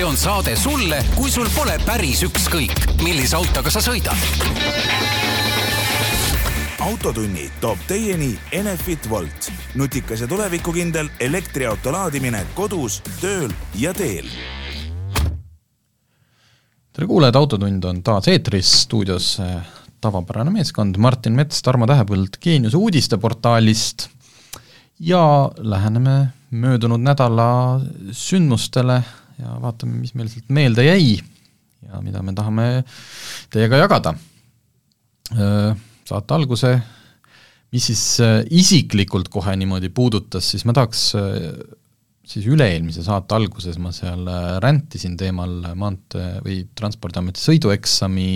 see on saade sulle, kui sul pole päris ükskõik, millise autoga sa sõidad. autotunni toob teieni Enefit Volt, nutikas ja tulevikukindel elektriauto laadimine kodus, tööl ja teel. tere kuulajad, Autotund on taas eetris, stuudios eh, tavapärane meeskond, Martin Mets, Tarmo Tähepõld Geenius uudisteportaalist ja läheneme möödunud nädala sündmustele ja vaatame, mis meil sealt meelde jäi ja mida me tahame teiega jagada. Saate alguse, mis siis isiklikult kohe niimoodi puudutas, siis ma tahaks siis üle-eelmise saate alguses ma seal räntisin teemal maantee või Transpordiameti sõidueksami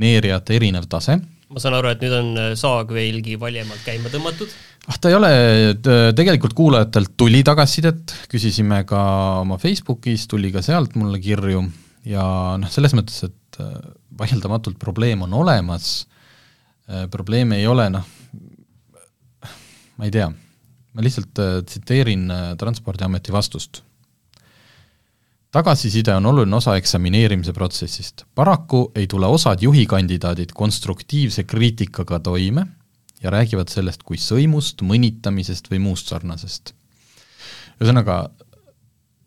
neerijate erinev tase. ma saan aru, et nüüd on saag veelgi valjemalt käima tõmmatud? Ah, ta ei ole, tegelikult kuulajatelt tuli tagasisidet, küsisime ka oma Facebookis, tuli ka sealt mulle kirju ja noh, selles mõttes, et äh, vaieldamatult probleem on olemas, äh, probleeme ei ole noh, ma ei tea, ma lihtsalt äh, tsiteerin Transpordiameti vastust. Tagasiside on oluline osa eksamineerimise protsessist. paraku ei tule osad juhikandidaadid konstruktiivse kriitikaga toime ja räägivad sellest kui sõimust, mõnitamisest või muust sarnasest. ühesõnaga,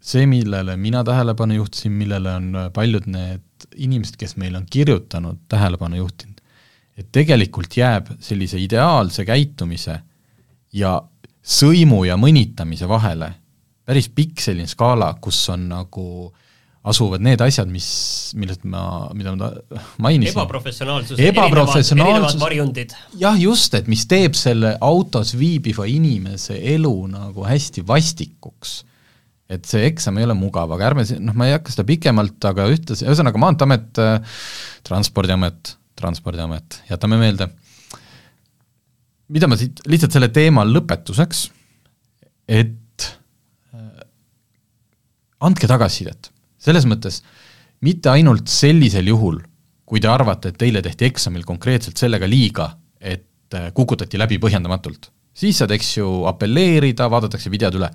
see, millele mina tähelepanu juhtisin, millele on paljud need inimesed, kes meil on kirjutanud, tähelepanu juhtinud, et tegelikult jääb sellise ideaalse käitumise ja sõimu ja mõnitamise vahele päris pikk selline skaala, kus on nagu asuvad need asjad, mis, millest ma, mida ma mainisin. ebaprofessionaalsus, ebaprofessionaalsus, erinevad varjundid. jah, just, et mis teeb selle autos viibiva inimese elu nagu hästi vastikuks. et see eksam ei ole mugav, aga ärme, noh, ma ei hakka seda pikemalt, aga ühtlasi, ühesõnaga Maanteeamet äh,, Transpordiamet, Transpordiamet, jätame meelde, mida ma siit lihtsalt selle teema lõpetuseks, et andke tagasisidet. Selles mõttes mitte ainult sellisel juhul, kui te arvate, et teile tehti eksamil konkreetselt sellega liiga, et äh, kukutati läbi põhjendamatult. siis saad, eks ju, apelleerida, vaadatakse videod üle.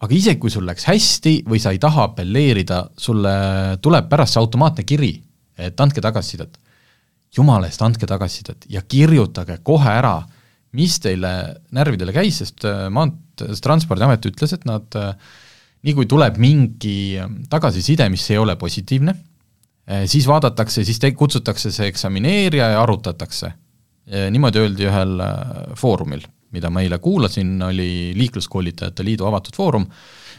aga isegi, kui sul läks hästi või sa ei taha apelleerida, sulle tuleb pärast see automaatne kiri, et andke tagasisidet. jumala eest, andke tagasisidet ja kirjutage kohe ära, mis teile närvidele käis, sest äh, maant-, Transpordiamet ütles, et nad äh, nii kui tuleb mingi ähm, tagasiside, mis ei ole positiivne, äh, siis vaadatakse, siis te-, kutsutakse see eksamineerija ja arutatakse. niimoodi öeldi ühel äh, foorumil, mida ma eile kuulasin, oli Liikluskoolitajate Liidu avatud foorum,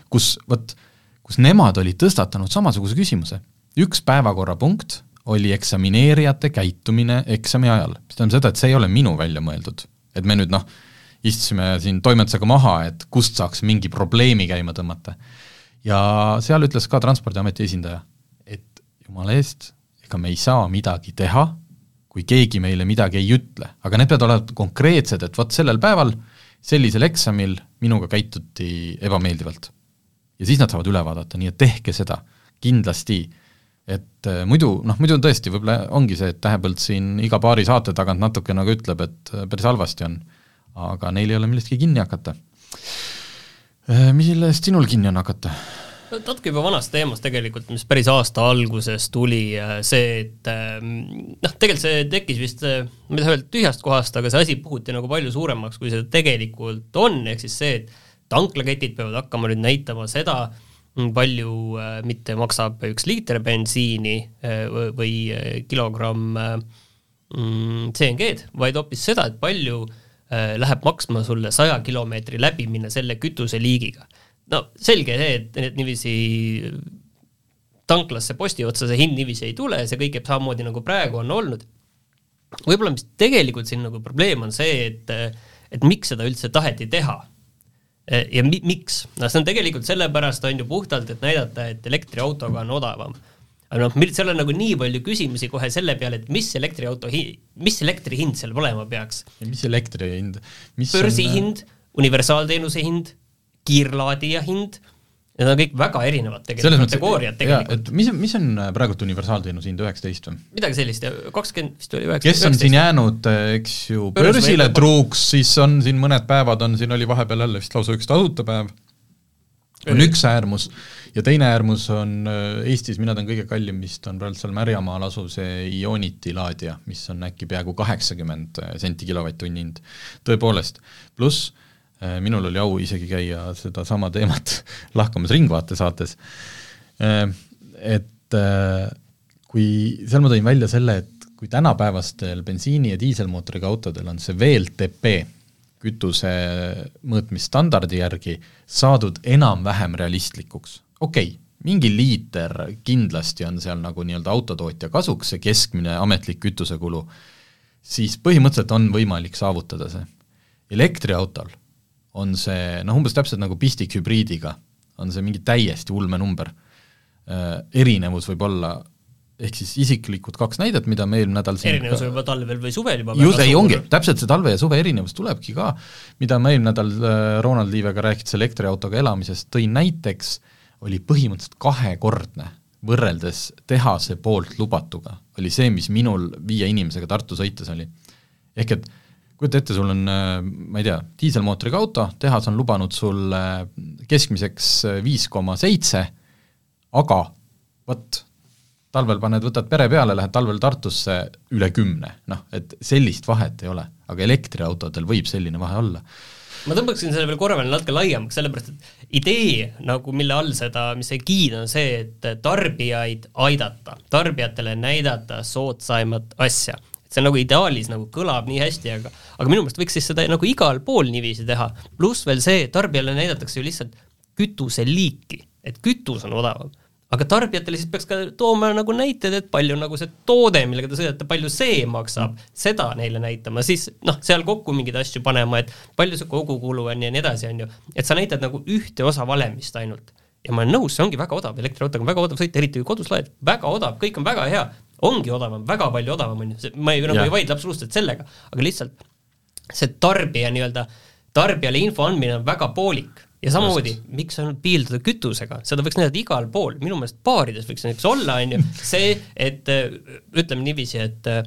kus vot, kus nemad olid tõstatanud samasuguse küsimuse. üks päevakorrapunkt oli eksamineerijate käitumine eksami ajal, mis tähendab seda, et see ei ole minu välja mõeldud. et me nüüd noh, istusime siin toimetusega maha, et kust saaks mingi probleemi käima tõmmata. ja seal ütles ka Transpordiameti esindaja, et jumala eest, ega me ei saa midagi teha, kui keegi meile midagi ei ütle, aga need peavad olema konkreetsed, et vot sellel päeval sellisel eksamil minuga käituti ebameeldivalt. ja siis nad saavad üle vaadata, nii et tehke seda, kindlasti et äh, muidu, noh muidu tõesti, võib-olla ongi see, et Tähepõld siin iga paari saate tagant natuke nagu ütleb, et äh, päris halvasti on aga neil ei ole millestki kinni hakata. Äh, millest sinul kinni on hakata? natuke juba vanast teemast tegelikult, mis päris aasta alguses tuli, äh, see, et ähm, noh, tegelikult see tekkis vist, äh, ma ei taha öelda tühjast kohast, aga see asi puhuti nagu palju suuremaks, kui see tegelikult on, ehk siis see, et tanklaketid peavad hakkama nüüd näitama seda, palju mitte maksab üks liiter bensiini või kilogramm mm, CNG-d, vaid hoopis seda, et palju Äh, läheb maksma sulle saja kilomeetri läbimine selle kütuseliigiga. no selge see, et need niiviisi tanklasse posti otsa see hind niiviisi ei tule, see kõik jääb samamoodi, nagu praegu on olnud. võib-olla, mis tegelikult siin nagu probleem on see, et, et miks seda üldse taheti teha ja mi-, miks? no see on tegelikult sellepärast, on ju puhtalt, et näidata, et elektriautoga on odavam aga noh, seal on nagu nii palju küsimusi kohe selle peale, et mis elektriauto hi-, mis elektri hind seal olema peaks. mis elektri hind? börsihind on..., universaalteenuse hind, kiirlaadija hind, need on kõik väga erinevad tegelikult kategooriad tegelikult. mis, mis on äh, praegult universaalteenuse hind, üheksateist või? midagi sellist, kakskümmend vist oli üheksateist. kes on siin jäänud, äh, eks ju, börsile truuks, siis on siin mõned päevad on, siin oli vahepeal jälle vist lausa üks tasuta päev on üks äärmus ja teine äärmus on äh, Eestis, mina tean kõige kallim vist on praegu seal Märjamaal asuv see Ionity laadija, mis on äkki peaaegu kaheksakümmend äh, senti kilovatt-tunni hind. tõepoolest, pluss äh, minul oli au isegi käia sedasama teemat lahkamas Ringvaate saates, et kui seal ma tõin välja selle, et kui tänapäevastel bensiini- ja diiselmootoriga autodel on see VLTP, kütuse mõõtmisstandardi järgi saadud enam-vähem realistlikuks. okei okay,, mingi liiter kindlasti on seal nagu nii-öelda autotootja kasuks, see keskmine ametlik kütusekulu, siis põhimõtteliselt on võimalik saavutada see. elektriautol on see noh, umbes täpselt nagu pistikhübriidiga, on see mingi täiesti ulme number. Äh, erinevus võib olla ehk siis isiklikud kaks näidet, mida me eelmine nädal siin erinevus võib talvel või suvel juba just, ei ongi, täpselt see talve ja suve erinevus tulebki ka, mida ma eelmine nädal äh, Ronald Liivega rääkides elektriautoga elamisest tõin näiteks, oli põhimõtteliselt kahekordne võrreldes tehase poolt lubatuga, oli see, mis minul viie inimesega Tartu sõites oli. ehk et kujuta ette, sul on, äh, ma ei tea, diiselmootoriga auto, tehas on lubanud sulle keskmiseks äh, viis koma seitse, aga vot, talvel paned, võtad pere peale, lähed talvel Tartusse üle kümne, noh, et sellist vahet ei ole, aga elektriautodel võib selline vahe olla. Ma tõmbaksin selle veel korra veel natuke laiemaks, sellepärast et idee nagu, mille all seda, mis see giid on see, et tarbijaid aidata, tarbijatele näidata soodsaimat asja. et see nagu ideaalis nagu kõlab nii hästi, aga aga minu meelest võiks siis seda nagu igal pool niiviisi teha, pluss veel see, tarbijale näidatakse ju lihtsalt kütuseliiki, et kütus on odavam aga tarbijatele siis peaks ka tooma nagu näited, et palju nagu see toode, millega te sõidate, palju see maksab, seda neile näitama, siis noh, seal kokku mingeid asju panema, et palju see kogukulu on ja nii edasi, on ju. et sa näitad nagu ühte osa valemist ainult. ja ma olen nõus, see ongi väga odav, elektriautoga on väga odav sõita, eriti kui kodus laed, väga odav, kõik on väga hea, ongi odavam, väga palju odavam on ju, ma ei, nagu ei vaidle absoluutselt sellega, aga lihtsalt see tarbija nii-öelda, tarbijale info andmine on väga poolik ja samamoodi, miks ainult piilduda kütusega, seda võiks näidata igal pool, minu meelest baarides võiks näiteks olla, on ju, see, et äh, ütleme niiviisi, et äh,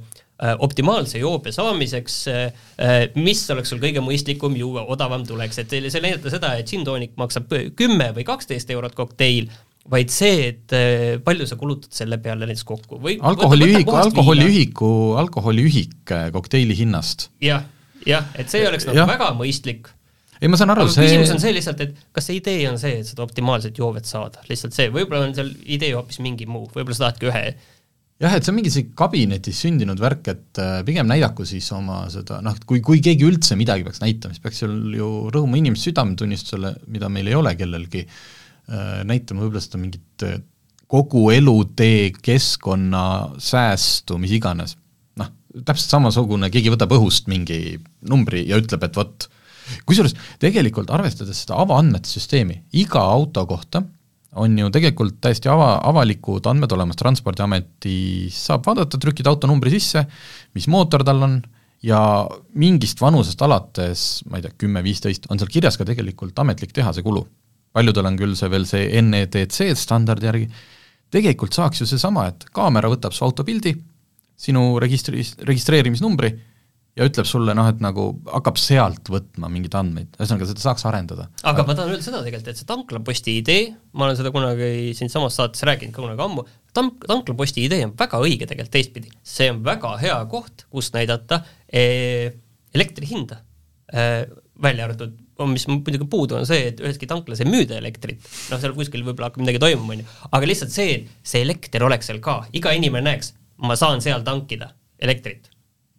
optimaalse joobe saamiseks, äh, mis oleks sul kõige mõistlikum juua, odavam tuleks, et see ei näidata seda, et džinntoonik maksab kümme või kaksteist eurot kokteil, vaid see, et palju sa kulutad selle peale näiteks kokku? Või alkoholiühiku, alkoholiühiku, alkoholiühik kokteili hinnast. Ja,. jah, jah, et see oleks nagu ja. väga mõistlik ei, ma saan aru, see küsimus on see lihtsalt, et kas see idee on see, et seda optimaalset joovet saada, lihtsalt see, võib-olla on seal idee hoopis mingi muu, võib-olla sa tahadki ühe jah, et see on mingi see kabinetis sündinud värk, et äh, pigem näidaku siis oma seda noh, kui, kui keegi üldse midagi peaks näitama, siis peaks seal ju rõhuma inimeste südametunnistusele, mida meil ei ole kellelgi, äh, näitama võib-olla seda mingit äh, kogu elutee keskkonna säästu, mis iganes. noh, täpselt samasugune, keegi võtab õhust mingi numbri ja ütleb, et vot, kusjuures tegelikult arvestades seda avaandmete süsteemi, iga auto kohta on ju tegelikult täiesti ava, avalikud andmed olemas, Transpordiametis saab vaadata, trükida autonumbri sisse, mis mootor tal on, ja mingist vanusest alates, ma ei tea, kümme, viisteist, on seal kirjas ka tegelikult ametlik tehase kulu. paljudel on küll see veel see NEDC standardi järgi, tegelikult saaks ju seesama, et kaamera võtab su auto pildi, sinu registris, registreerimisnumbri ja ütleb sulle noh, et nagu hakkab sealt võtma mingeid andmeid, ühesõnaga seda saaks arendada. aga ma tahan öelda seda tegelikult, et see tanklaposti idee, ma olen seda kunagi siinsamas saates rääkinud ka kunagi ammu, tank, tanklaposti idee on väga õige tegelikult teistpidi, see on väga hea koht, kus näidata eh, elektri hinda. Eh,, välja arvatud, mis muidugi puudu on see, et üheski tanklas ei müüda elektrit, noh, seal kuskil võib-olla hakkab midagi toimuma, on ju, aga lihtsalt see, et see elekter oleks seal ka, iga inimene näeks, ma saan seal tankida elektrit,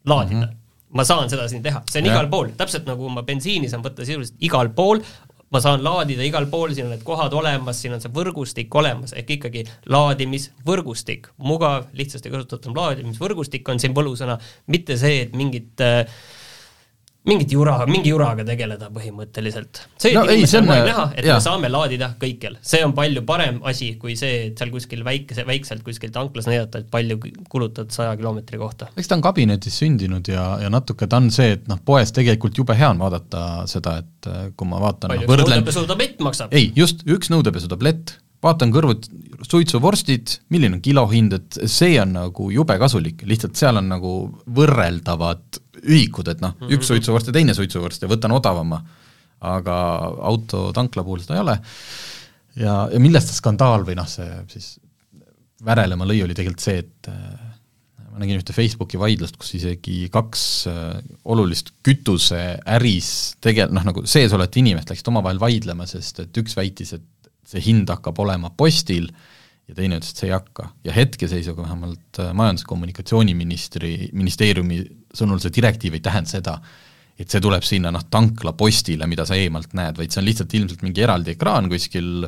laadida. Mm. -hmm ma saan seda siin teha, see on ja. igal pool, täpselt nagu ma bensiini saan võtta sisuliselt igal pool, ma saan laadida igal pool, siin on need kohad olemas, siin on see võrgustik olemas, ehk ikkagi laadimisvõrgustik, mugav, lihtsasti kasutatav laadimisvõrgustik on siin võlusõna, mitte see, et mingit äh, mingit jura, mingi juraga tegeleda põhimõtteliselt. see, et no, inimestel on vaja näha, et jah. me saame laadida kõikjal, see on palju parem asi kui see, et seal kuskil väikese, väikselt kuskil tanklas näidata, et palju kulutad saja kilomeetri kohta. eks ta on kabinetis sündinud ja, ja natuke ta on see, et noh, poes tegelikult jube hea on vaadata seda, et äh, kui ma vaatan palju no, võrdlen... nõudepesutablett maksab? ei, just, üks nõudepesutablett, vaatan kõrvuti suitsuvorstid, milline on kilohind, et see on nagu jube kasulik, lihtsalt seal on nagu võrreldavad ühikud, et noh, üks mhm. suitsuvorst ja teine suitsuvorst ja võtan odavama, aga auto tankla puhul seda ei ole. ja, ja millest see skandaal või noh, see siis värelema lõi, oli tegelikult see, et äh, ma nägin ühte Facebooki vaidlust, kus isegi kaks äh, olulist kütuseäris tegel-, noh nagu sees olevat inimest läksid omavahel vaidlema, sest et üks väitis, et see hind hakkab olema postil ja teine ütles, et see ei hakka. ja hetkeseisuga vähemalt äh, Majandus- ja Kommunikatsiooniministri, ministeeriumi sõnul see direktiiv ei tähenda seda, et see tuleb sinna noh, tanklapostile, mida sa eemalt näed, vaid see on lihtsalt ilmselt mingi eraldi ekraan kuskil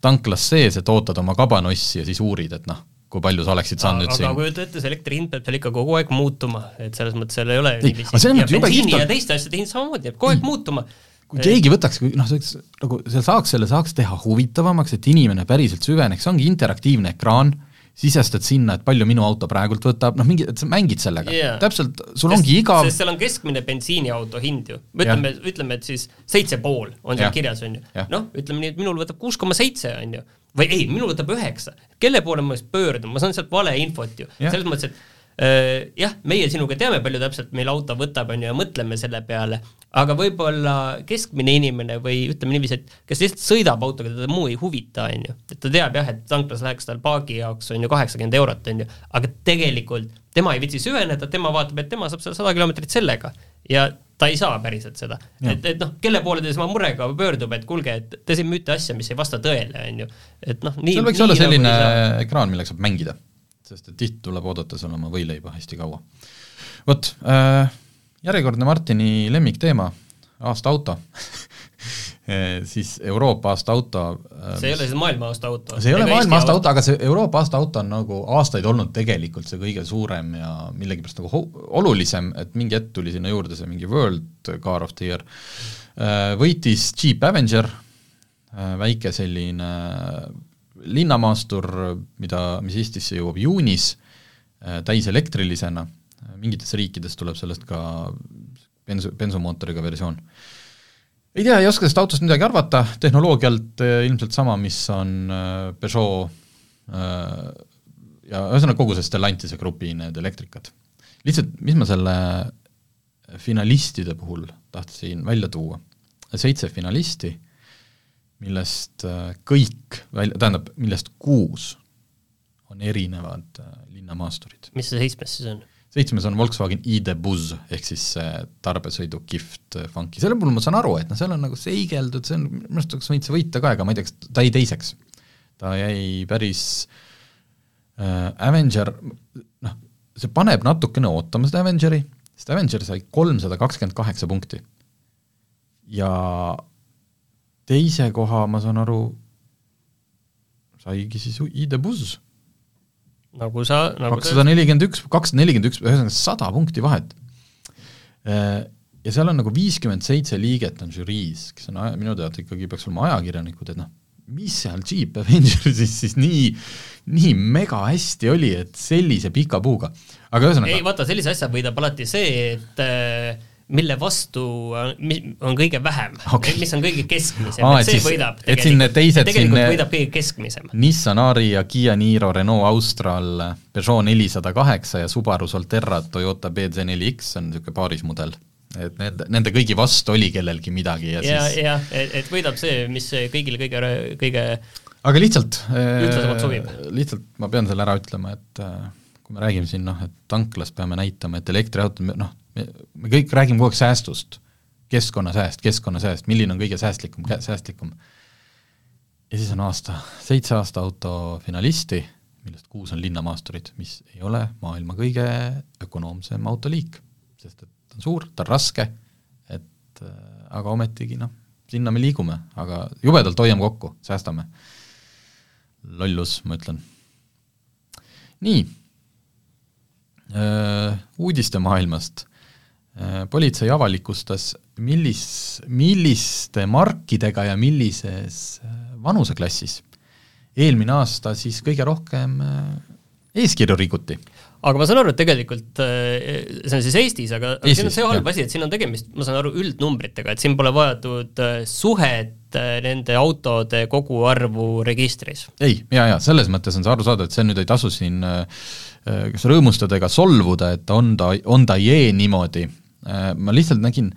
tanklas sees, et ootad oma kabanossi ja siis uurid, et noh, kui palju sa oleksid saanud aga, siin aga kujuta ette, see elektri hind peab seal ikka kogu aeg muutuma, et selles mõttes seal ei ole Ei, aga ja mõttes jube kihvt on- ja teiste asjade hind samamoodi jääb kogu aeg muutuma. Kui keegi võtaks, noh, see oleks nagu, seal saaks selle, saaks teha huvitavamaks, et inimene päriselt süveneks, see ongi interaktiivne ekraan, sisestad sinna, et palju minu auto praegult võtab, noh mingi, et sa mängid sellega Jaa. täpselt, sul Sest- ongi igav sest seal on keskmine bensiiniauto hind ju, ütleme, ütleme, et siis seitse pool on seal Jah. kirjas, on ju. Jah. noh, ütleme nii, et minul võtab kuus koma seitse, on ju. või ei, minul võtab üheksa. kelle poole ma siis pöördun, ma saan sealt valeinfot ju. Jah. selles mõttes, et äh, jah, meie sinuga teame, palju täpselt meil auto võtab, on ju, ja mõtleme selle peale, aga võib-olla keskmine inimene või ütleme niiviisi, et kes lihtsalt sõidab autoga, teda muu ei huvita, on ju. et ta teab jah, et tanklas läheks tal paagi jaoks on ju kaheksakümmend eurot, on ju, aga tegelikult tema ei viitsi süveneda, tema vaatab, et tema saab seal sada kilomeetrit sellega ja ta ei saa päriselt seda. et, et noh, kelle poole ta siis oma murega pöördub, et kuulge, et te siin müüte asja, mis ei vasta tõele, on ju. et noh, nii seal võiks nii olla nagu selline saa. ekraan, millega saab mängida, sest et tihti tuleb oodata seal oma võileiba hästi kaua. vot äh,, järjekordne Martini lemmikteema, aasta auto siis Euroopa aasta auto äh, see ei ole siis maailma aasta auto. see ei ole maailma aasta auto, aga see Euroopa aasta auto on nagu aastaid olnud tegelikult see kõige suurem ja millegipärast nagu olulisem, et mingi hetk tuli sinna juurde see mingi World Car of the Year, võitis Jeep Avenger, väike selline linnamaastur, mida, mis Eestisse jõuab juunis, täiselektrilisena, mingites riikides tuleb sellest ka bensu, bensumootoriga versioon ei tea, ei oska sellest autost midagi arvata, tehnoloogialt eh, ilmselt sama, mis on eh, Peugeot eh, ja ühesõnaga kogu see Stellantise grupi need elektrikad. lihtsalt, mis ma selle finalistide puhul tahtsin välja tuua, seitse finalisti, millest kõik välja, tähendab, millest kuus on erinevad linnamaasturid mis see seitsmes siis on? Seitsmes on Volkswagen ID Buzz ehk siis see tarbesõidu kihvt funky, selle puhul ma saan aru, et noh, seal on nagu seigeldud, see on, minu arust oleks võinud see võita ka, aga ma ei tea, kas ta jäi teiseks. ta jäi päris äh, Avenger, noh, see paneb natukene ootama seda Avengeri, sest Avenger sai kolmsada kakskümmend kaheksa punkti. ja teise koha, ma saan aru, saigi siis ID Buzz nagu sa, nagu kakssada nelikümmend üks, kakssada nelikümmend üks, ühesõnaga sada punkti vahet. Ja seal on nagu viiskümmend seitse liiget on žüriis, kes on aja, minu teada ikkagi peaks olema ajakirjanikud, et noh, mis seal Jeep Avengersis siis nii, nii mega hästi oli, et sellise pika puuga. aga ei ühesõnaga, vaata, sellise asja võidab alati see, et äh, mille vastu on, kõige vähem Okei. mis on kõige keskmisem Aa, et see siis- võidab et siin need teised tegelikult siin- võidab kõige keskmisem. Nissan Ari ja Kiia Niro, Renault Austral, Peugeot nelisada kaheksa ja Subaru Solterra, Toyota BZ4X on niisugune paarismudel. et need, nende kõigi vastu oli kellelgi midagi ja, ja, siis ja et, võidab see, mis kõigile kõige, kõige aga lihtsalt Ühtlasemalt sobib. lihtsalt ma pean selle ära ütlema, et äh, kui me räägime siin noh, et tanklas peame näitama, et elektriauto, noh, me, kõik räägime kogu aeg säästust, keskkonnasääst, keskkonnasääst, milline on kõige säästlikum, säästlikum. ja siis on aasta, seitse aasta auto finalisti, millest kuus on linnamaasturid, mis ei ole maailma kõige ökonoomsem autoliik, sest et ta on suur, ta on raske, et äh, aga ometigi noh, sinna me liigume, aga jubedalt hoiame kokku, säästame. lollus, ma ütlen. nii, uudistemaailmast. Politsei avalikustas, millis, milliste markidega ja millises äh, vanuseklassis eelmine aasta siis kõige rohkem äh, eeskirju rikuti aga ma saan aru, et tegelikult äh, see on siis Eestis, aga aga siin on Eestis, see halb asi, et siin on tegemist, ma saan aru, üldnumbritega, et siin pole vajatud äh, suhet äh, nende autode koguarvu registris. ei, ja, ja selles mõttes on see arusaadav, et see nüüd ei tasu siin äh, äh, kas rõõmustada ega solvuda, et on ta, on ta jee niimoodi. Ma lihtsalt nägin,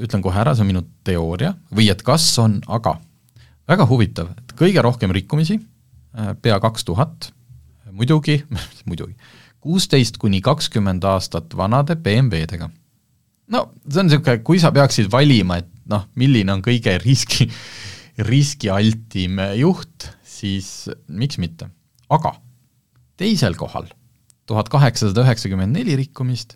ütlen kohe ära, see on minu teooria, või et kas on, aga väga huvitav, et kõige rohkem rikkumisi, pea kaks tuhat, muidugi, muidugi, kuusteist kuni kakskümmend aastat vanade BMW-dega. no see on niisugune, kui sa peaksid valima, et noh, milline on kõige riski, riskialtim juht, siis miks mitte. aga teisel kohal tuhat kaheksasada üheksakümmend neli rikkumist,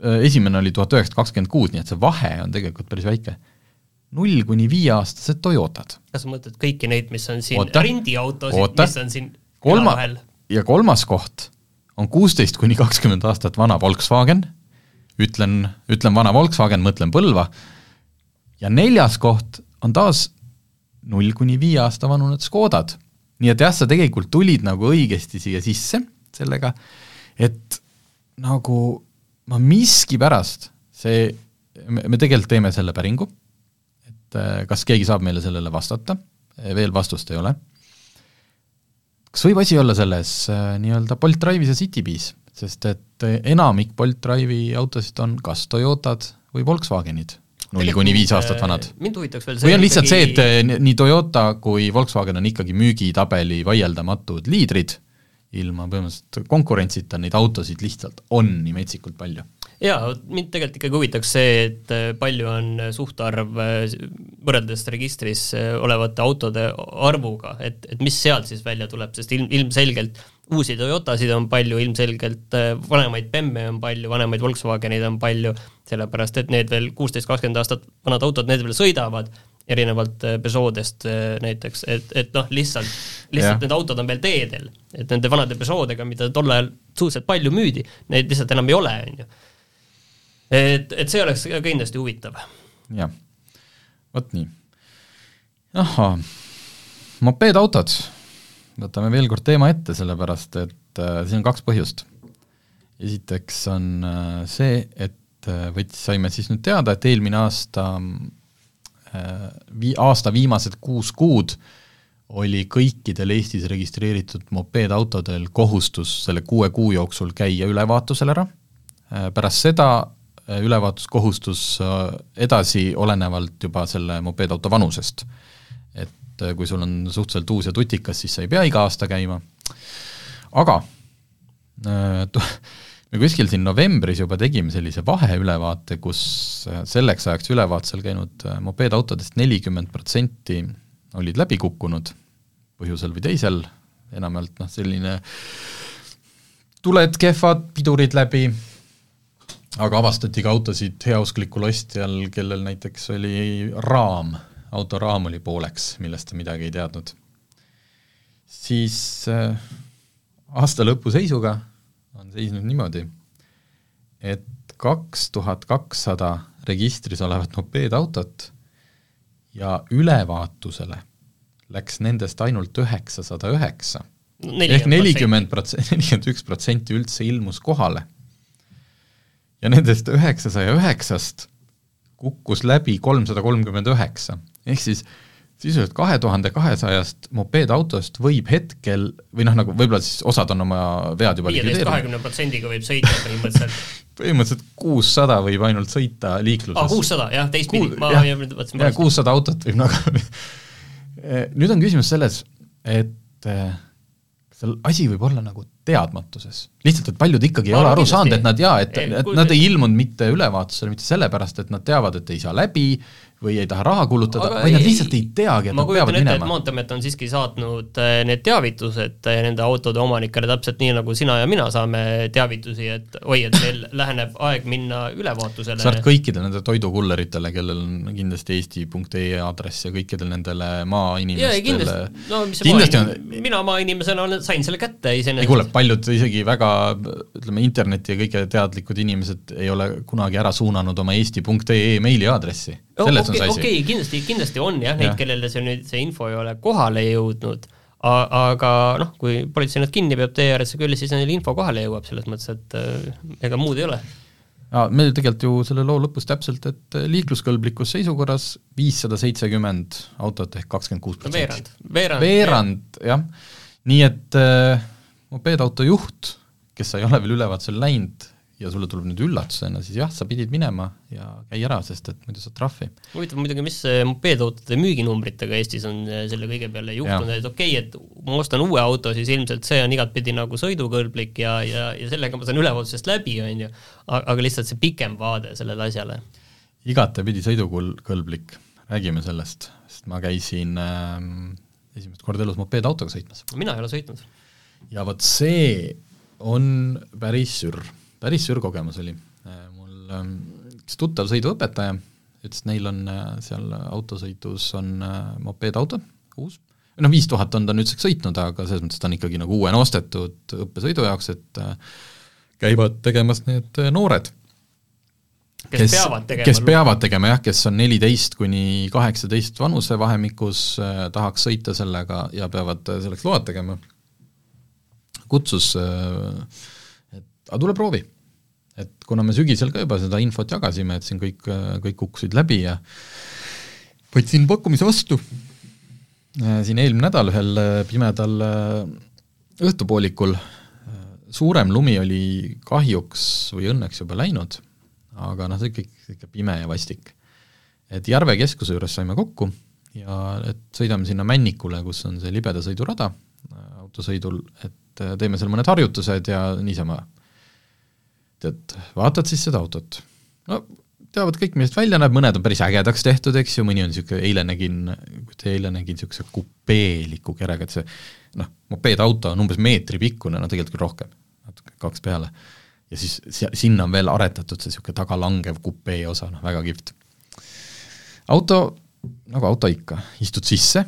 esimene oli tuhat üheksasada kakskümmend kuus, nii et see vahe on tegelikult päris väike. null kuni viieaastased Toyotad. kas sa mõtled kõiki neid, mis on siin Oota. rendiautosid, mis on siin kolma ja kolmas koht on kuusteist kuni kakskümmend aastat vana Volkswagen, ütlen, ütlen vana Volkswagen, mõtlen Põlva, ja neljas koht on taas null kuni viie aasta vanunud Škodad. nii et jah, sa tegelikult tulid nagu õigesti siia sisse sellega, et nagu ma miskipärast, see, me, tegelikult teeme selle päringu, et äh, kas keegi saab meile sellele vastata, veel vastust ei ole. kas võib asi olla selles äh, nii-öelda Bolt Drive'is ja Citybees, sest et äh, enamik Bolt Drive'i autosid on kas Toyotad või Volkswagenid, null kuni viis aastat vanad. mind huvitaks veel see või on lihtsalt see, et äh, nii Toyota kui Volkswagen on ikkagi müügitabeli vaieldamatud liidrid, ilma põhimõtteliselt konkurentsita neid autosid lihtsalt on nii metsikult palju. jaa, mind tegelikult ikkagi huvitaks see, et äh, palju on suhtarv äh, võrreldes registris äh, olevate autode arvuga, et, et mis sealt siis välja tuleb, sest ilm, ilmselgelt uusi Toyotasid on palju, ilmselgelt vanemaid BEM-e on palju, vanemaid Volkswageneid on palju, sellepärast et need veel kuusteist, kakskümmend aastat vanad autod, need veel sõidavad, erinevalt Peugeot'dest näiteks, et, et noh, lihtsalt, lihtsalt Jah. need autod on veel teedel. et nende vanade Peugeot'dega, mida tol ajal suhteliselt palju müüdi, neid lihtsalt enam ei ole, on ju. et, et see oleks kindlasti huvitav. jah, vot nii. ahhaa, mopeedautod, võtame veel kord teema ette, sellepärast et äh, siin on kaks põhjust. esiteks on äh, see, et äh, võts-, saime siis nüüd teada, et eelmine aasta äh, vii-, aasta viimased kuus kuud oli kõikidel Eestis registreeritud mopeedautodel kohustus selle kuue kuu jooksul käia ülevaatusel ära, pärast seda äh, ülevaatuskohustus äh, edasi olenevalt juba selle mopeedauto vanusest. et äh, kui sul on suhteliselt uus ja tutikas, siis sa ei pea iga aasta käima, aga äh, me kuskil siin novembris juba tegime sellise vaheülevaate, kus äh, selleks ajaks ülevaatusel käinud äh, mopeedautodest nelikümmend protsenti olid läbi kukkunud põhjusel või teisel, enamjaolt noh, selline tuled kehvad, pidurid läbi, aga avastati ka autosid heausklikul ostjal, kellel näiteks oli raam, auto raam oli pooleks, millest ta midagi ei teadnud. siis äh, aasta lõpu seisuga on seisnud niimoodi, et kaks tuhat kakssada registris olevat mopeedautot ja ülevaatusele läks nendest ainult üheksasada üheksa. Ehk nelikümmend protsenti, nelikümmend üks protsenti üldse ilmus kohale. ja nendest üheksasaja üheksast kukkus läbi kolmsada kolmkümmend üheksa, ehk siis sisuliselt kahe tuhande kahesajast mopeedautost võib hetkel, või noh, nagu võib-olla siis osad on oma vead juba viieteist, kahekümne protsendiga võib sõita põhimõtteliselt. põhimõtteliselt kuussada võib ainult sõita aa, liikluses. kuussada, jah, teistpidi, ma jah, jah, mõtlesin valesti. kuussada autot võib nagu nüüd on küsimus selles, et eh, seal asi võib olla nagu teadmatuses. lihtsalt, et paljud ikkagi ei Ma ole arvan aru saanud, et nad jaa, et, Ei, et nad ei ilmunud mitte ülevaatusele mitte sellepärast, et nad teavad, et ei saa läbi või ei taha raha kulutada, vaid nad lihtsalt ei teagi, et ma nad peavad ette, et minema. Maanteeamet on siiski saatnud eh, need teavitused eh, nende autode omanikele täpselt nii, nagu sina ja mina saame teavitusi, et oi, et meil läheneb aeg minna ülevaatusele. sa arvad kõikidele nendele toidukulleritele, kellel on kindlasti eesti.ee aadress ja kõikidele nendele ei maainimestele kindlasti, no kindlasti maa, on, mina maainimesena olen, sain selle kätte ei iseenesest. kuule, paljud isegi väga ütleme, interneti ja kõige teadlikud inimesed ei ole kunagi ära suunanud oma eesti.ee meiliaadressi. Selles on see asi. okei, kindlasti, kindlasti on jah, neid Jah., kellele see nüüd, see info ei ole kohale jõudnud, aga noh, kui politsei nad kinni peab tee ääres küll, siis neil info kohale jõuab, selles mõttes, et äh, ega muud ei ole. aa, meil tegelikult ju selle loo lõpus täpselt, et liikluskõlblikus seisukorras viissada seitsekümmend autot ehk kakskümmend kuus protsenti., veerand, veerand, jah. nii et äh, mopeedauto juht, kes ei ole veel ülevaatusel läinud ja sulle tuleb nüüd üllatusena, siis jah, sa pidid minema ja käi ära, sest et muidu saad trahvi. huvitav muidugi, mis mopeedautode müüginumbritega Eestis on äh, selle kõige peale juhtunud, et okei okay,, et ma ostan uue auto, siis ilmselt see on igatpidi nagu sõidukõlblik ja, ja, ja sellega ma saan ülevaatusest läbi, on ju, aga lihtsalt see pikem vaade sellele asjale. igatepidi sõidukõlblik, räägime sellest, sest ma käisin äh, esimest korda elus mopeedautoga sõitmas. mina ei ole sõitnud. ja vot see on päris sürr, päris sürr kogemus oli. Äh, mul ähm, üks tuttav sõiduõpetaja ütles, et neil on äh, seal autosõidus on äh, mopeedauto, uus, noh, viis tuhat on ta nüüdseks sõitnud, aga selles mõttes ta on ikkagi nagu uuena ostetud õppesõidu jaoks, et käivad tegemas need noored kes, kes peavad tegema. kes peavad tegema jah, kes on neliteist kuni kaheksateist vanusevahemikus äh,, tahaks sõita sellega ja peavad selleks load tegema, kutsus äh,, aga tule proovi. et kuna me sügisel ka juba seda infot jagasime, et siin kõik, kõik kukkusid läbi ja võtsin pakkumise vastu äh,, siin eelmine nädal ühel äh, pimedal äh, õhtupoolikul suurem lumi oli kahjuks või õnneks juba läinud aga noh, see kõik ikka pime ja vastik. et Järve keskuse juures saime kokku ja et sõidame sinna Männikule, kus on see libeda sõidurada autosõidul, et teeme seal mõned harjutused ja niisama. Tead, vaatad siis seda autot, no teavad kõik, millest välja näeb, mõned on päris ägedaks tehtud, eks ju, mõni on niisugune, eile nägin, eile nägin niisuguse kupeeliku kerega, et see noh, mopeedauto on umbes meetri pikkune, no tegelikult küll rohkem, natuke kaks peale. Ja siis sinna on veel aretatud see niisugune tagalangev kupee osa, noh väga kihvt. auto, nagu auto ikka, istud sisse,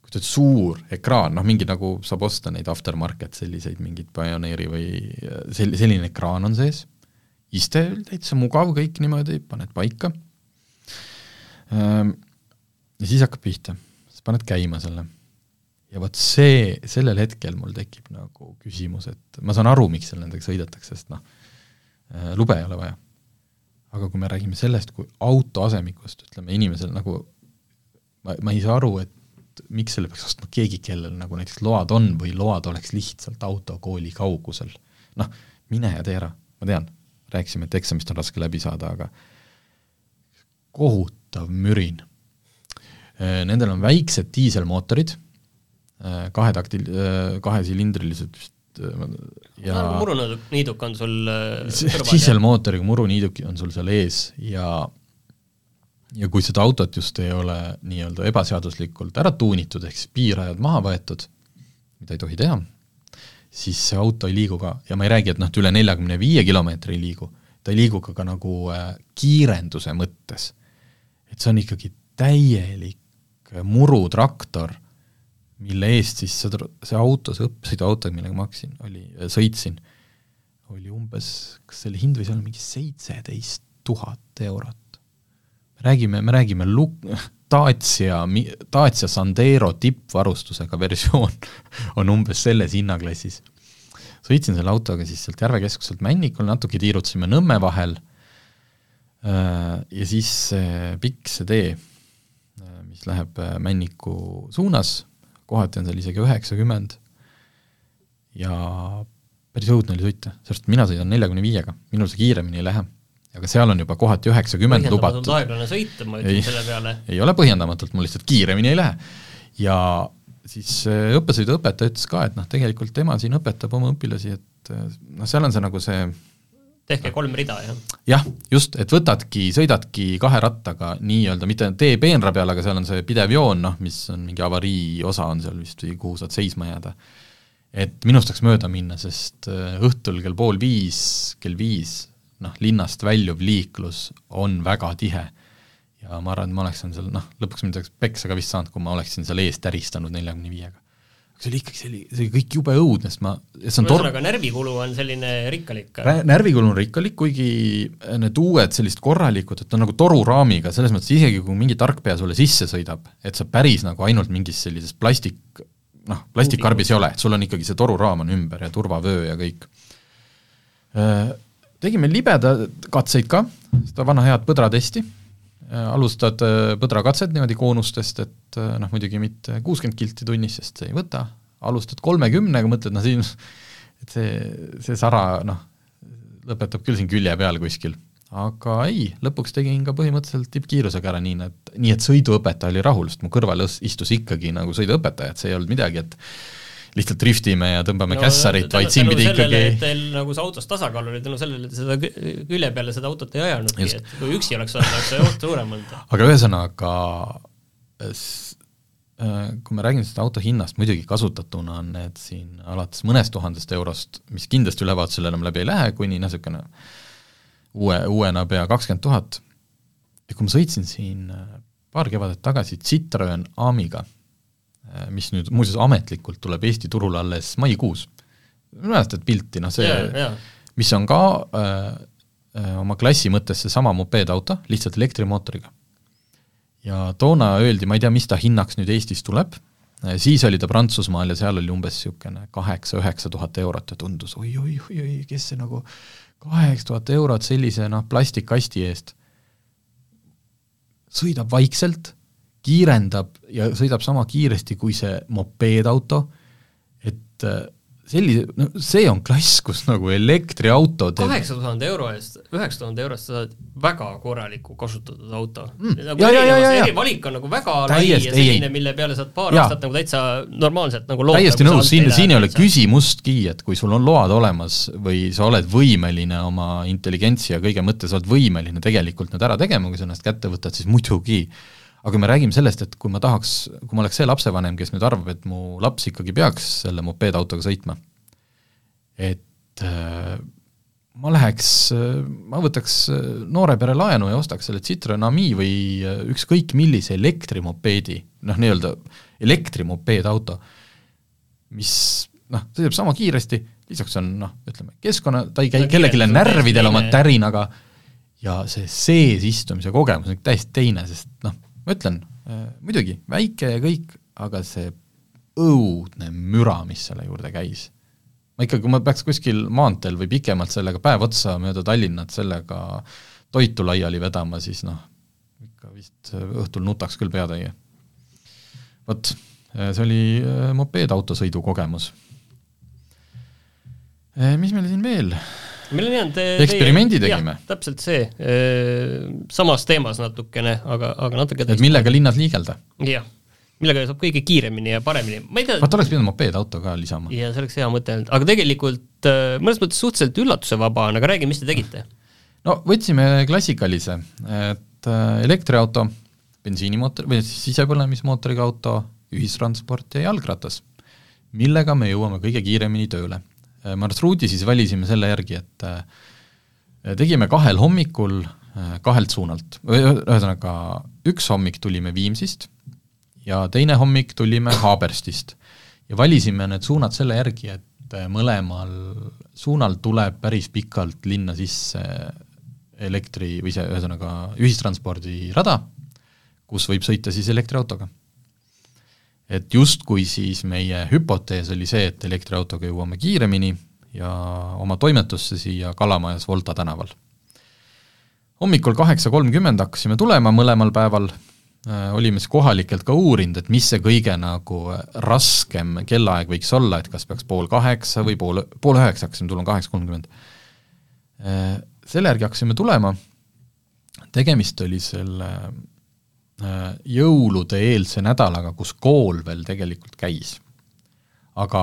kujutad suur ekraan, noh mingi nagu saab osta neid aftermarket selliseid mingeid Pioneeri või sel-, selline ekraan on sees, iste täitsa mugav, kõik niimoodi, paned paika, ehm, ja siis hakkab pihta, siis paned käima selle. Ja vot see, sellel hetkel mul tekib nagu küsimus, et ma saan aru, miks seal nendega sõidetakse, sest noh, Äh, lube ei ole vaja. aga kui me räägime sellest, kui auto asemikust, ütleme inimesel nagu ma, ma ei saa aru, et miks selle peaks ostma keegi, kellel nagu näiteks load on või load oleks lihtsalt autokooli kaugusel. noh, mine ja tee ära, ma tean, rääkisime, et eksamist on raske läbi saada, aga kohutav mürin. Äh, nendel on väiksed diiselmootorid, äh, kahetaktil, kahesilindrilised vist ja muruniiduk on sul äh, diiselmootoriga muruniiduk on sul seal ees ja ja kui seda autot just ei ole nii-öelda ebaseaduslikult ära tuunitud, ehk siis piirajad maha võetud, mida ei tohi teha, siis see auto ei liigu ka, ja ma ei räägi, et noh, et üle neljakümne viie kilomeetri ei liigu, ta ei liigu ka, ka nagu äh, kiirenduse mõttes. et see on ikkagi täielik murutraktor mille eest siis see, see auto, see õppesõiduauto, millega ma hakkasin, oli, sõitsin, oli umbes, kas selle hind võis olla mingi seitseteist tuhat eurot. me räägime, me räägime lu-, Dacia, Dacia Sandero tippvarustusega versioon on umbes selles hinnaklassis. sõitsin selle autoga siis sealt Järve keskuselt Männikule, natuke tiirutasime Nõmme vahel äh, ja siis see pikk see tee, äh, mis läheb äh, Männiku suunas, kohati on seal isegi üheksakümmend ja päris õudne oli sõita, sest mina sõidan neljakümne viiega, minul see kiiremini ei lähe. Aga seal on juba kohati üheksakümmend lubatud. aeglane sõit, ma ütlen selle peale. ei ole põhjendamatult, mul lihtsalt kiiremini ei lähe. ja siis õppesõiduõpetaja ütles ka, et noh, tegelikult tema siin õpetab oma õpilasi, et noh, seal on see nagu see tehke kolm rida, jah? jah, just, et võtadki, sõidadki kahe rattaga nii-öelda, mitte tee peenra peal, aga seal on see pidev joon, noh, mis on mingi avarii osa on seal vist või kuhu saad seisma jääda. et minust tahaks mööda minna, sest äh, õhtul kell pool viis, kell viis, noh, linnast väljuv liiklus on väga tihe. ja ma arvan, et ma oleksin seal, noh, lõpuks mind oleks peksa ka vist saanud, kui ma oleksin seal ees täristanud neljakümne viiega see oli ikkagi, see oli, see oli kõik jube õudne, sest ma, see on ühesõnaga tor-... närvikulu on selline rikkalik? närvikulu on rikkalik, kuigi need uued sellised korralikud, et on nagu toruraamiga, selles mõttes isegi kui mingi tarkpea sulle sisse sõidab, et sa päris nagu ainult mingis sellises plastik, noh, plastikkarbis ei ole, et sul on ikkagi see toruraam on ümber ja turvavöö ja kõik. Tegime libeda katseid ka, seda vana head põdratesti Äh, alustad äh, põdrakatset niimoodi koonustest, et äh, noh, muidugi mitte kuuskümmend kilti tunnis, sest see ei võta, alustad kolmekümnega, mõtled noh, siin et see, see sara noh, lõpetab küll siin külje peal kuskil. aga ei, lõpuks tegin ka põhimõtteliselt tippkiirusega ära, nii et, nii et sõiduõpetaja oli rahul, sest mu kõrval istus ikkagi nagu sõiduõpetaja, et see ei olnud midagi, et lihtsalt driftime ja tõmbame no, kässarit, vaid siin pidi ikkagi Teil nagu see autos tasakaal oli tänu sellele, et seda külje peale seda autot ei ajanudki, et kui üksi oleks olnud, oleks see oht suurem olnud. aga ühesõnaga, äh, kui me räägime sellest auto hinnast, muidugi kasutatuna on need siin alates mõnest tuhandest eurost, mis kindlasti ülevaatusel enam läbi ei lähe, kuni niisugune uue, uuena pea kakskümmend tuhat, ja kui ma sõitsin siin äh, paar kevadet tagasi Citroen Amiga mis nüüd muuseas ametlikult tuleb Eesti turule alles maikuus. mäletad pilti, noh see yeah,, yeah. mis on ka äh, äh, oma klassi mõttes seesama mopeedauto, lihtsalt elektrimootoriga. ja toona öeldi, ma ei tea, mis ta hinnaks nüüd Eestis tuleb äh,, siis oli ta Prantsusmaal ja seal oli umbes niisugune kaheksa-üheksa tuhat eurot ja tundus oi-oi-oi, kes see nagu kaheksa tuhat eurot sellise noh, plastikkasti eest sõidab vaikselt kiirendab ja sõidab sama kiiresti kui see mopeedauto, et äh, sellise, no see on klass, kus nagu elektriauto teeb kaheksa tuhande euro eest, üheksa tuhande eurost sa saad väga korraliku kasutatud auto mm.. Nagu ja, ja, ja, ja, ja. valik on nagu väga täiesti, lai ja selline, mille peale saad paar ja. aastat nagu täitsa normaalselt nagu loota. täiesti nõus, siin, siin ei ole küsimustki, et kui sul on load olemas või sa oled võimeline oma intelligentsi ja kõige mõttes oled võimeline tegelikult need ära tegema, kui sa ennast kätte võtad, siis muidugi aga kui me räägime sellest, et kui ma tahaks, kui ma oleks see lapsevanem, kes nüüd arvab, et mu laps ikkagi peaks selle mopeedautoga sõitma, et äh, ma läheks, ma võtaks noore pere laenu ja ostaks selle Citroen Ami või ükskõik millise elektrimopeedi, noh nii-öelda elektrimopeedauto, mis noh, sõidab sama kiiresti, lisaks on noh, ütleme, keskkonna, ta ei käi kellelegi närvidel oma tärinaga ja see sees istumise kogemus on täiesti teine, sest noh, ma ütlen äh,, muidugi, väike ja kõik, aga see õudne müra, mis selle juurde käis. ma ikka, kui ma peaks kuskil maanteel või pikemalt sellega päev otsa mööda Tallinnat sellega toitu laiali vedama, siis noh, ikka vist õhtul nutaks küll peatäie. vot, see oli äh, mopeedautosõidu kogemus. Äh, mis meil siin veel meil on jäänud eksperimendi tegime. täpselt see, samas teemas natukene, aga, aga natuke et millega linnas liigelda? jah, millega saab kõige kiiremini ja paremini, ma ei tea vaata, oleks pidanud mopeedauto ka lisama. jaa, see oleks hea mõte olnud, aga tegelikult mõnes mõttes suhteliselt üllatusevaba on, aga räägi, mis te tegite? no võtsime klassikalise, et elektriauto, bensiinimootor või siis sisepõlemismootoriga auto, ühistransport ja jalgratas, millega me jõuame kõige kiiremini tööle marsruudi siis valisime selle järgi, et äh, tegime kahel hommikul äh, kahelt suunalt, ühesõnaga üks hommik tulime Viimsist ja teine hommik tulime Haaberstist. ja valisime need suunad selle järgi, et mõlemal suunal tuleb päris pikalt linna sisse elektri või see, ühesõnaga ühistranspordirada, kus võib sõita siis elektriautoga et justkui siis meie hüpotees oli see, et elektriautoga jõuame kiiremini ja oma toimetusse siia Kalamajas Volta tänaval. hommikul kaheksa kolmkümmend hakkasime tulema mõlemal päeval, äh, olime siis kohalikelt ka uurinud, et mis see kõige nagu raskem kellaaeg võiks olla, et kas peaks pool kaheksa või pool, pool üheksa hakkasime tulema, kaheksa kolmkümmend. Äh, selle järgi hakkasime tulema, tegemist oli selle Äh, jõulude eelse nädalaga, kus kool veel tegelikult käis. aga,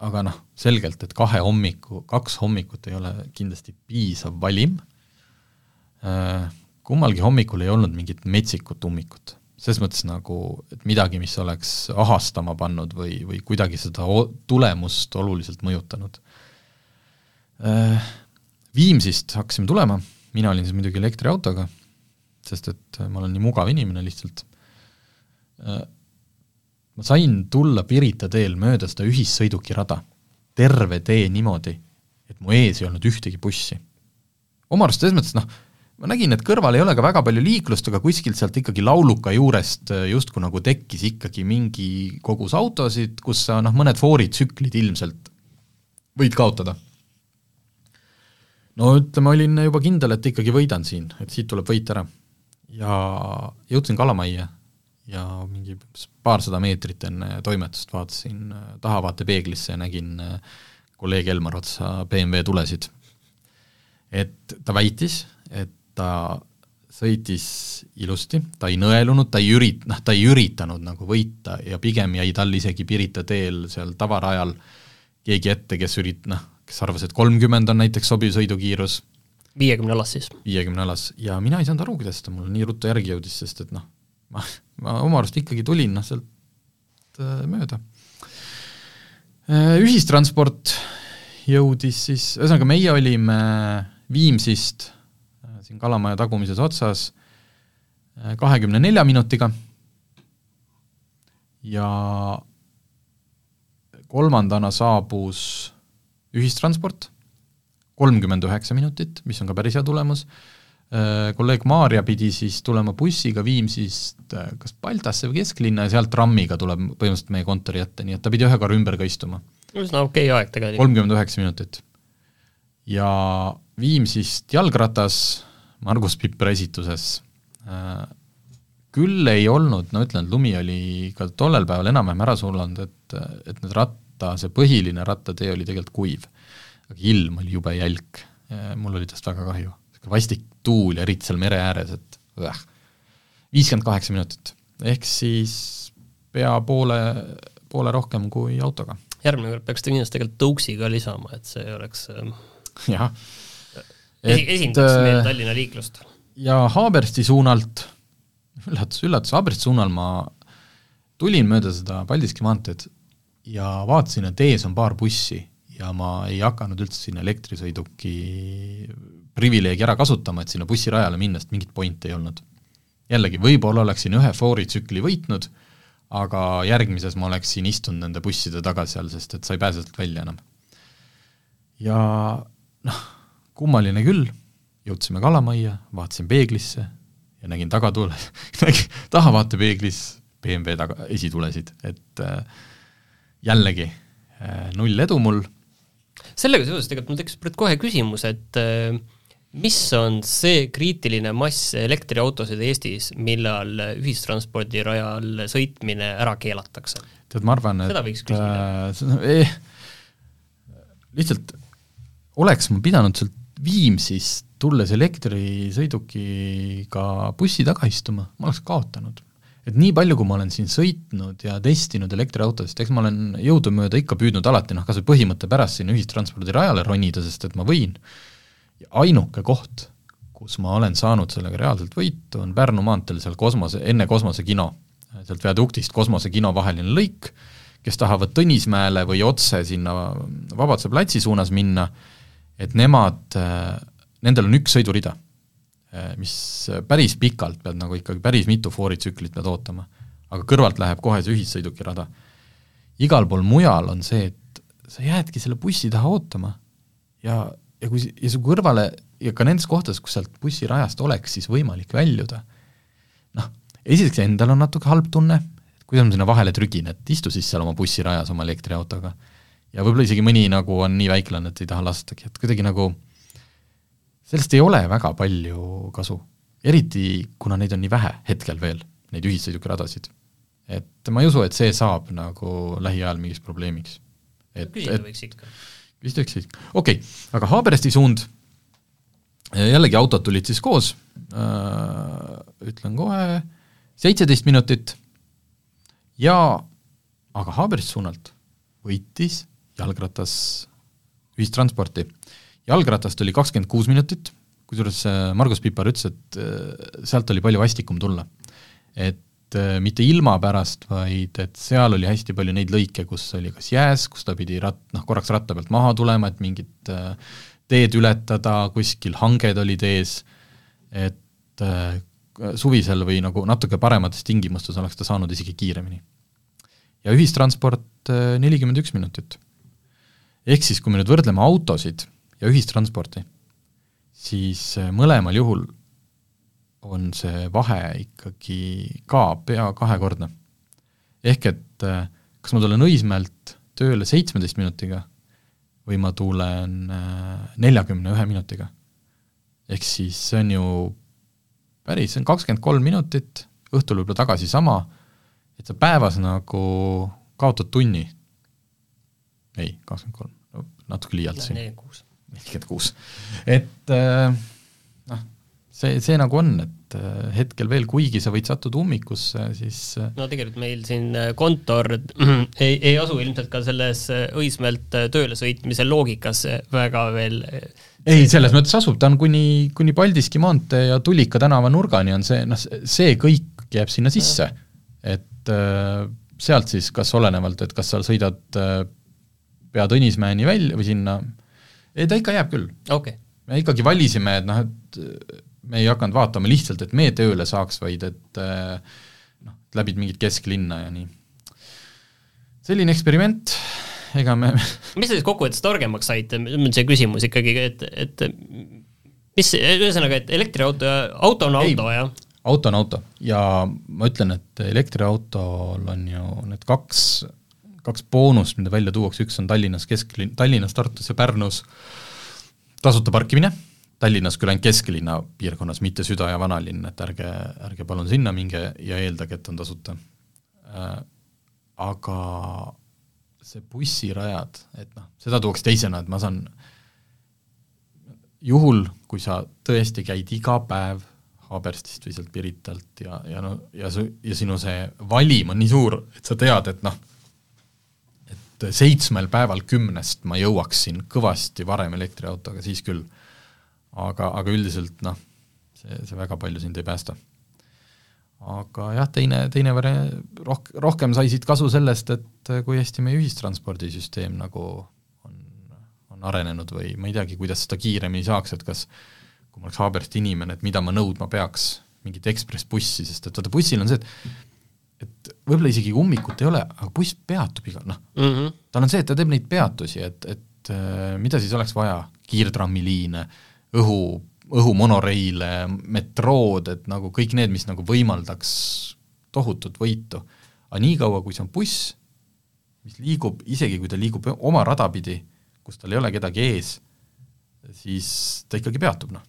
aga noh, selgelt, et kahe hommiku, kaks hommikut ei ole kindlasti piisav valim, äh, kummalgi hommikul ei olnud mingit metsikut ummikut. selles mõttes nagu, et midagi, mis oleks ahastama pannud või, või kuidagi seda tulemust oluliselt mõjutanud. Äh, Viimsist hakkasime tulema, mina olin siis muidugi elektriautoga sest et ma olen nii mugav inimene lihtsalt. Äh, ma sain tulla Pirita teel mööda seda ühissõidukirada, terve tee niimoodi, et mu ees ei olnud ühtegi bussi. oma arust selles mõttes noh, ma nägin, et kõrval ei ole ka väga palju liiklust, aga kuskilt sealt ikkagi lauluka juurest äh, justkui nagu tekkis ikkagi mingi kogus autosid, kus sa noh, mõned fooritsüklid ilmselt võid kaotada no ütleme, olin juba kindel, et ikkagi võidan siin, et siit tuleb võit ära ja jõudsin Kalamajja ja mingi paarsada meetrit enne toimetust vaatasin äh, tahavaatepeeglisse ja nägin äh, kolleeg Elmar Otsa BMW tulesid. et ta väitis, et ta sõitis ilusti, ta ei nõelunud, ta ei ürit-, noh, ta ei üritanud nagu võita ja pigem jäi tal isegi Pirita teel seal tavarajal keegi ette, kes ürit-, noh, kes arvas, et kolmkümmend on näiteks sobiv sõidukiirus, viiekümne alas siis? viiekümne alas, ja mina ei saanud aru, kuidas ta mulle nii ruttu järgi jõudis, sest et noh, ma, ma oma arust ikkagi tulin noh, sealt äh, mööda. Äh, ühistransport jõudis siis, ühesõnaga meie olime Viimsist siin Kalamaja tagumises otsas äh, kahekümne nelja minutiga ja kolmandana saabus ühistransport, kolmkümmend üheksa minutit, mis on ka päris hea tulemus, äh, kolleeg Maarja pidi siis tulema bussiga Viimsist äh, kas Baltasse või kesklinna ja sealt trammiga tuleb põhimõtteliselt meie kontori ette, nii et ta pidi ühe korra ümber ka istuma. üsna okei okay aeg tegelikult. kolmkümmend üheksa minutit. ja Viimsist jalgratas Margus Pipra esituses. Äh, küll ei olnud, no ütlen, et lumi oli ka tollel päeval enam-vähem ära sulanud, et, et need ratta, see põhiline rattatee oli tegelikult kuiv. Aga ilm oli jube jälk, mul oli tast väga kahju. vastik tuul ja eriti seal mere ääres, et õh. viiskümmend kaheksa minutit, ehk siis pea poole, poole rohkem kui autoga. järgmine kord peaks kindlasti tegelikult tõuksi ka lisama, et see oleks ähm, jah esi-, esindaks meil äh, Tallinna liiklust. ja Haabersti suunalt, üllatus, üllatus, Haabersti suunal ma tulin mööda seda Paldiski maanteed ja vaatasin, et ees on paar bussi ja ma ei hakanud üldse sinna elektrisõiduki privileegi ära kasutama, et sinna bussirajale minna, sest mingit pointi ei olnud. jällegi, võib-olla oleksin ühe fooritsükli võitnud, aga järgmises ma oleksin istunud nende busside taga seal, sest et sa ei pääse sealt välja enam. ja noh, kummaline küll, jõudsime Kalamajja, vaatasin peeglisse ja nägin tagatule nägin tahavaatepeeglis BMW taga, esitulesid, et äh, jällegi äh, null edu mul. Sellega seoses tegelikult mul tekkis kohe küsimus, et äh, mis on see kriitiline mass elektriautosid Eestis, millal ühistranspordirajal sõitmine ära keelatakse? tead, ma arvan, et äh,. Eh, lihtsalt oleks ma pidanud sealt Viimsist tulles elektrisõidukiga bussi taga istuma, ma oleks kaotanud. Et nii palju, kui ma olen siin sõitnud ja testinud elektriautosid, eks ma olen jõudumööda ikka püüdnud alati noh, kas või põhimõtte pärast sinna ühistranspordirajale ronida, sest et ma võin, ainuke koht, kus ma olen saanud sellega reaalselt võitu, on Pärnu maanteel seal kosmose, enne Kosmose kino, sealt viaduktist Kosmose kino vaheline lõik, kes tahavad Tõnismäele või otse sinna Vabaduse platsi suunas minna, et nemad, nendel on üks sõidurida, mis päris pikalt pead nagu ikkagi päris mitu fooritsüklit pead ootama. aga kõrvalt läheb kohe see ühissõidukirada. igal pool mujal on see, et sa jäädki selle bussi taha ootama ja, ja kui, ja su kõrvale ja ka nendes kohtades, kus sealt bussirajast oleks siis võimalik väljuda, noh, esiteks endal on natuke halb tunne, et kuidas ma sinna vahele trügin, et istu siis seal oma bussirajas oma elektriautoga ja võib-olla isegi mõni nagu on nii väiklane, et ei taha lastagi, et kuidagi nagu sellest ei ole väga palju kasu. eriti, kuna neid on nii vähe hetkel veel, neid ühissõidukiradasid. et ma ei usu, et see saab nagu lähiajal mingiks probleemiks. et, küsida võiks ikka. küsida võiks ikka, okei okay,, aga Haabersti suund, jällegi autod tulid siis koos äh,, ütlen kohe, seitseteist minutit ja aga Haabersti suunalt võitis jalgratas ühistransporti. Jalgratast oli kakskümmend kuus minutit, kusjuures äh, Margus Pipar ütles, et äh, sealt oli palju vastikum tulla. et äh, mitte ilma pärast, vaid et seal oli hästi palju neid lõike, kus oli kas jääs, kus ta pidi rat-, noh korraks ratta pealt maha tulema, et mingit teed ületada, kuskil hanged olid ees, et suvisel või nagu natuke paremates tingimustes oleks ta saanud isegi kiiremini. ja ühistransport nelikümmend üks minutit ehk siis, kui me nüüd võrdleme autosid ja ühistransporti, siis äh, mõlemal juhul on see vahe ikkagi ka pea kahekordne. ehk et äh, kas ma tulen Õismäelt tööle seitsmeteist minutiga või ma tulen äh, neljakümne ühe minutiga. ehk siis see on ju päris, see on kakskümmend kolm minutit, õhtul võib-olla tagasi sama, et sa päevas nagu kaotad tunni ei, kakskümmend kolm, natuke liialdasin. Nelikümmend kuus. et äh, noh, see, see nagu on, et äh, hetkel veel, kuigi sa võid sattuda ummikusse, siis äh, no tegelikult meil siin kontor ei, ei asu ilmselt ka selles Õismäelt tööle sõitmise loogikas väga veel ei, selles mõttes asub, ta on kuni, kuni Paldiski maantee ja Tulika tänava nurgani on see, noh, see kõik jääb sinna sisse. et äh, sealt siis kas olenevalt, et kas sa sõidad äh, pea Tõnismäeni välja või sinna, ei ta ikka jääb küll okay.. me ikkagi valisime, et noh, et me ei hakanud vaatama lihtsalt, et me tööle saaks, vaid et äh, noh, läbid mingit kesklinna ja nii. selline eksperiment, ega me mis sa siis kokkuvõttes targemaks saite, see küsimus ikkagi, et, et mis, ühesõnaga, et elektriauto, auto on auto, jah? auto on auto ja ma ütlen, et elektriautol on ju need kaks, kaks boonust, mida välja tuuakse, üks on Tallinnas kesklinn, Tallinnas, Tartus ja Pärnus tasuta parkimine, Tallinnas küll ainult kesklinna piirkonnas, mitte süda- ja vanalinn, et ärge, ärge palun sinna minge ja eeldage, et on tasuta äh,. Aga see bussirajad, et noh, seda tuuakse teisena, et ma saan, juhul, kui sa tõesti käid iga päev Haaberstist või sealt Piritalt ja, ja no ja su, ja sinu see valim on nii suur, et sa tead, et noh, et seitsmel päeval kümnest ma jõuaksin kõvasti varem elektriautoga, siis küll. aga, aga üldiselt noh, see, see väga palju sind ei päästa aga jah, teine, teine vari-, roh-, rohkem sai siit kasu sellest, et kui hästi meie ühistranspordisüsteem nagu on, on arenenud või ma ei teagi, kuidas seda kiiremini saaks, et kas kui ma oleks Haabersti inimene, et mida ma nõudma peaks, mingit ekspressbussi, sest et vaata, bussil on see, et et võib-olla isegi ummikut ei ole, aga buss peatub iga, noh mm -hmm., tal on see, et ta teeb neid peatusi, et, et äh, mida siis oleks vaja, kiirtrammiliine, õhu õhumonoreile, metrood, et nagu kõik need, mis nagu võimaldaks tohutut võitu. aga niikaua, kui see on buss, mis liigub, isegi kui ta liigub oma rada pidi, kus tal ei ole kedagi ees, siis ta ikkagi peatub, noh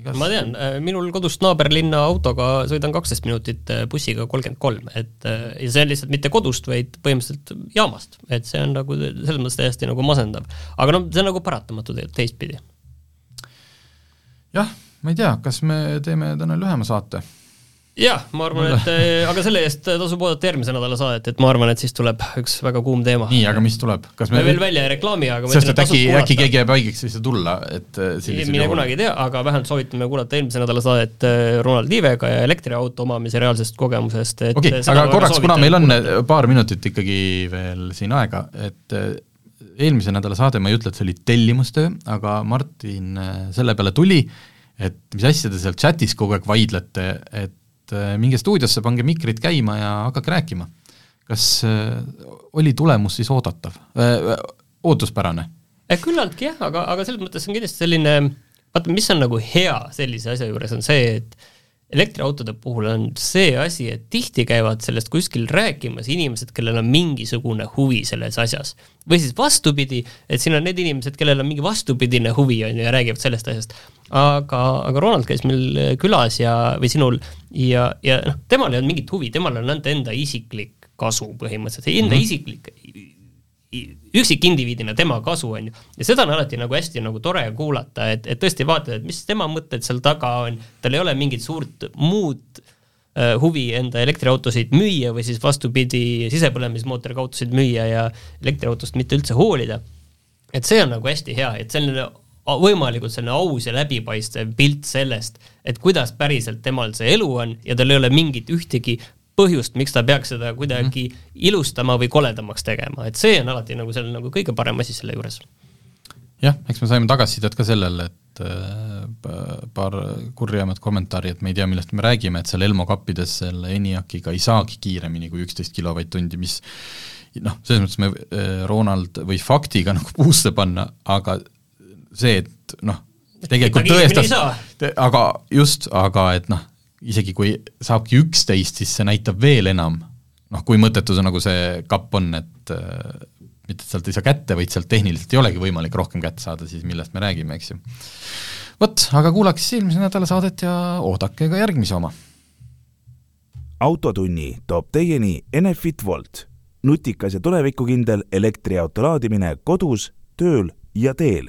Igas... ma tean, äh, minul kodust naaberlinna autoga sõidan kaksteist minutit, äh, bussiga kolmkümmend kolm, et äh, ja see on lihtsalt mitte kodust, vaid põhimõtteliselt jaamast, et see on nagu selles mõttes täiesti nagu masendav. aga noh, see on nagu paratamatu teistpidi jah, ma ei tea, kas me teeme täna lühema saate? Jah, ma arvan, et äh, aga selle eest tasub oodata järgmise nädala saadet, et ma arvan, et siis tuleb üks väga kuum teema. nii, aga mis tuleb? kas me, me veel välja ei reklaami, aga sest et äkki, äkki keegi jääb haigeks ei saa tulla, et äh, mine kunagi ei tea, aga vähemalt soovitame kuulata eelmise nädala saadet Ronald Liivega ja elektriauto omamise reaalsest kogemusest, et okei okay,, aga korraks, kuna meil on paar minutit ikkagi veel siin aega, et eelmise nädala saade, ma ei ütle, et see oli tellimustöö, aga Martin selle peale tuli, et mis asja te seal chatis kogu aeg vaidlete, et äh, minge stuudiosse, pange mikrid käima ja hakake rääkima. kas äh, oli tulemus siis oodatav äh,, ootuspärane? küllaltki jah, aga, aga selles mõttes on kindlasti selline, vaata, mis on nagu hea sellise asja juures, on see, et elektriautode puhul on see asi, et tihti käivad sellest kuskil rääkimas inimesed, kellel on mingisugune huvi selles asjas. või siis vastupidi, et siin on need inimesed, kellel on mingi vastupidine huvi, on ju, ja räägivad sellest asjast. aga, aga Ronald käis meil külas ja, või sinul, ja, ja noh, temal ei olnud mingit huvi, temal on ainult enda isiklik kasu põhimõtteliselt, enda mm -hmm. isiklik üksikindiviidina tema kasu, on ju. ja seda on alati nagu hästi nagu tore kuulata, et, et tõesti vaatad, et mis tema mõtted seal taga on, tal ei ole mingit suurt muud äh, huvi enda elektriautosid müüa või siis vastupidi, sisepõlemismootoriga autosid müüa ja elektriautost mitte üldse hoolida. et see on nagu hästi hea, et selline võimalikult selline aus ja läbipaistev pilt sellest, et kuidas päriselt temal see elu on ja tal ei ole mingit ühtegi põhjust, miks ta peaks seda kuidagi mm -hmm. ilustama või koledamaks tegema, et see on alati nagu selle nagu kõige parem asi selle juures. jah, eks me saime tagasisidet ka sellele, et äh, paar kurjemat kommentaari, et me ei tea, millest me räägime, et seal Elmo kappides selle ENIAC-iga ei saagi kiiremini kui üksteist kilovatt-tundi, mis noh, selles mõttes me äh, Ronald võis faktiga nagu puusse panna, aga see, et noh, tegelikult tõestas, aga just, aga et noh, isegi kui saabki üksteist, siis see näitab veel enam, noh, kui mõttetu see nagu see kapp on, et äh, mitte, et sealt ei saa kätte, vaid sealt tehniliselt ei olegi võimalik rohkem kätte saada, siis millest me räägime, eks ju. vot, aga kuulake siis eelmise nädala saadet ja oodake ka järgmise oma. autotunni toob teieni Enefit Volt, nutikas ja tulevikukindel elektriauto laadimine kodus, tööl ja teel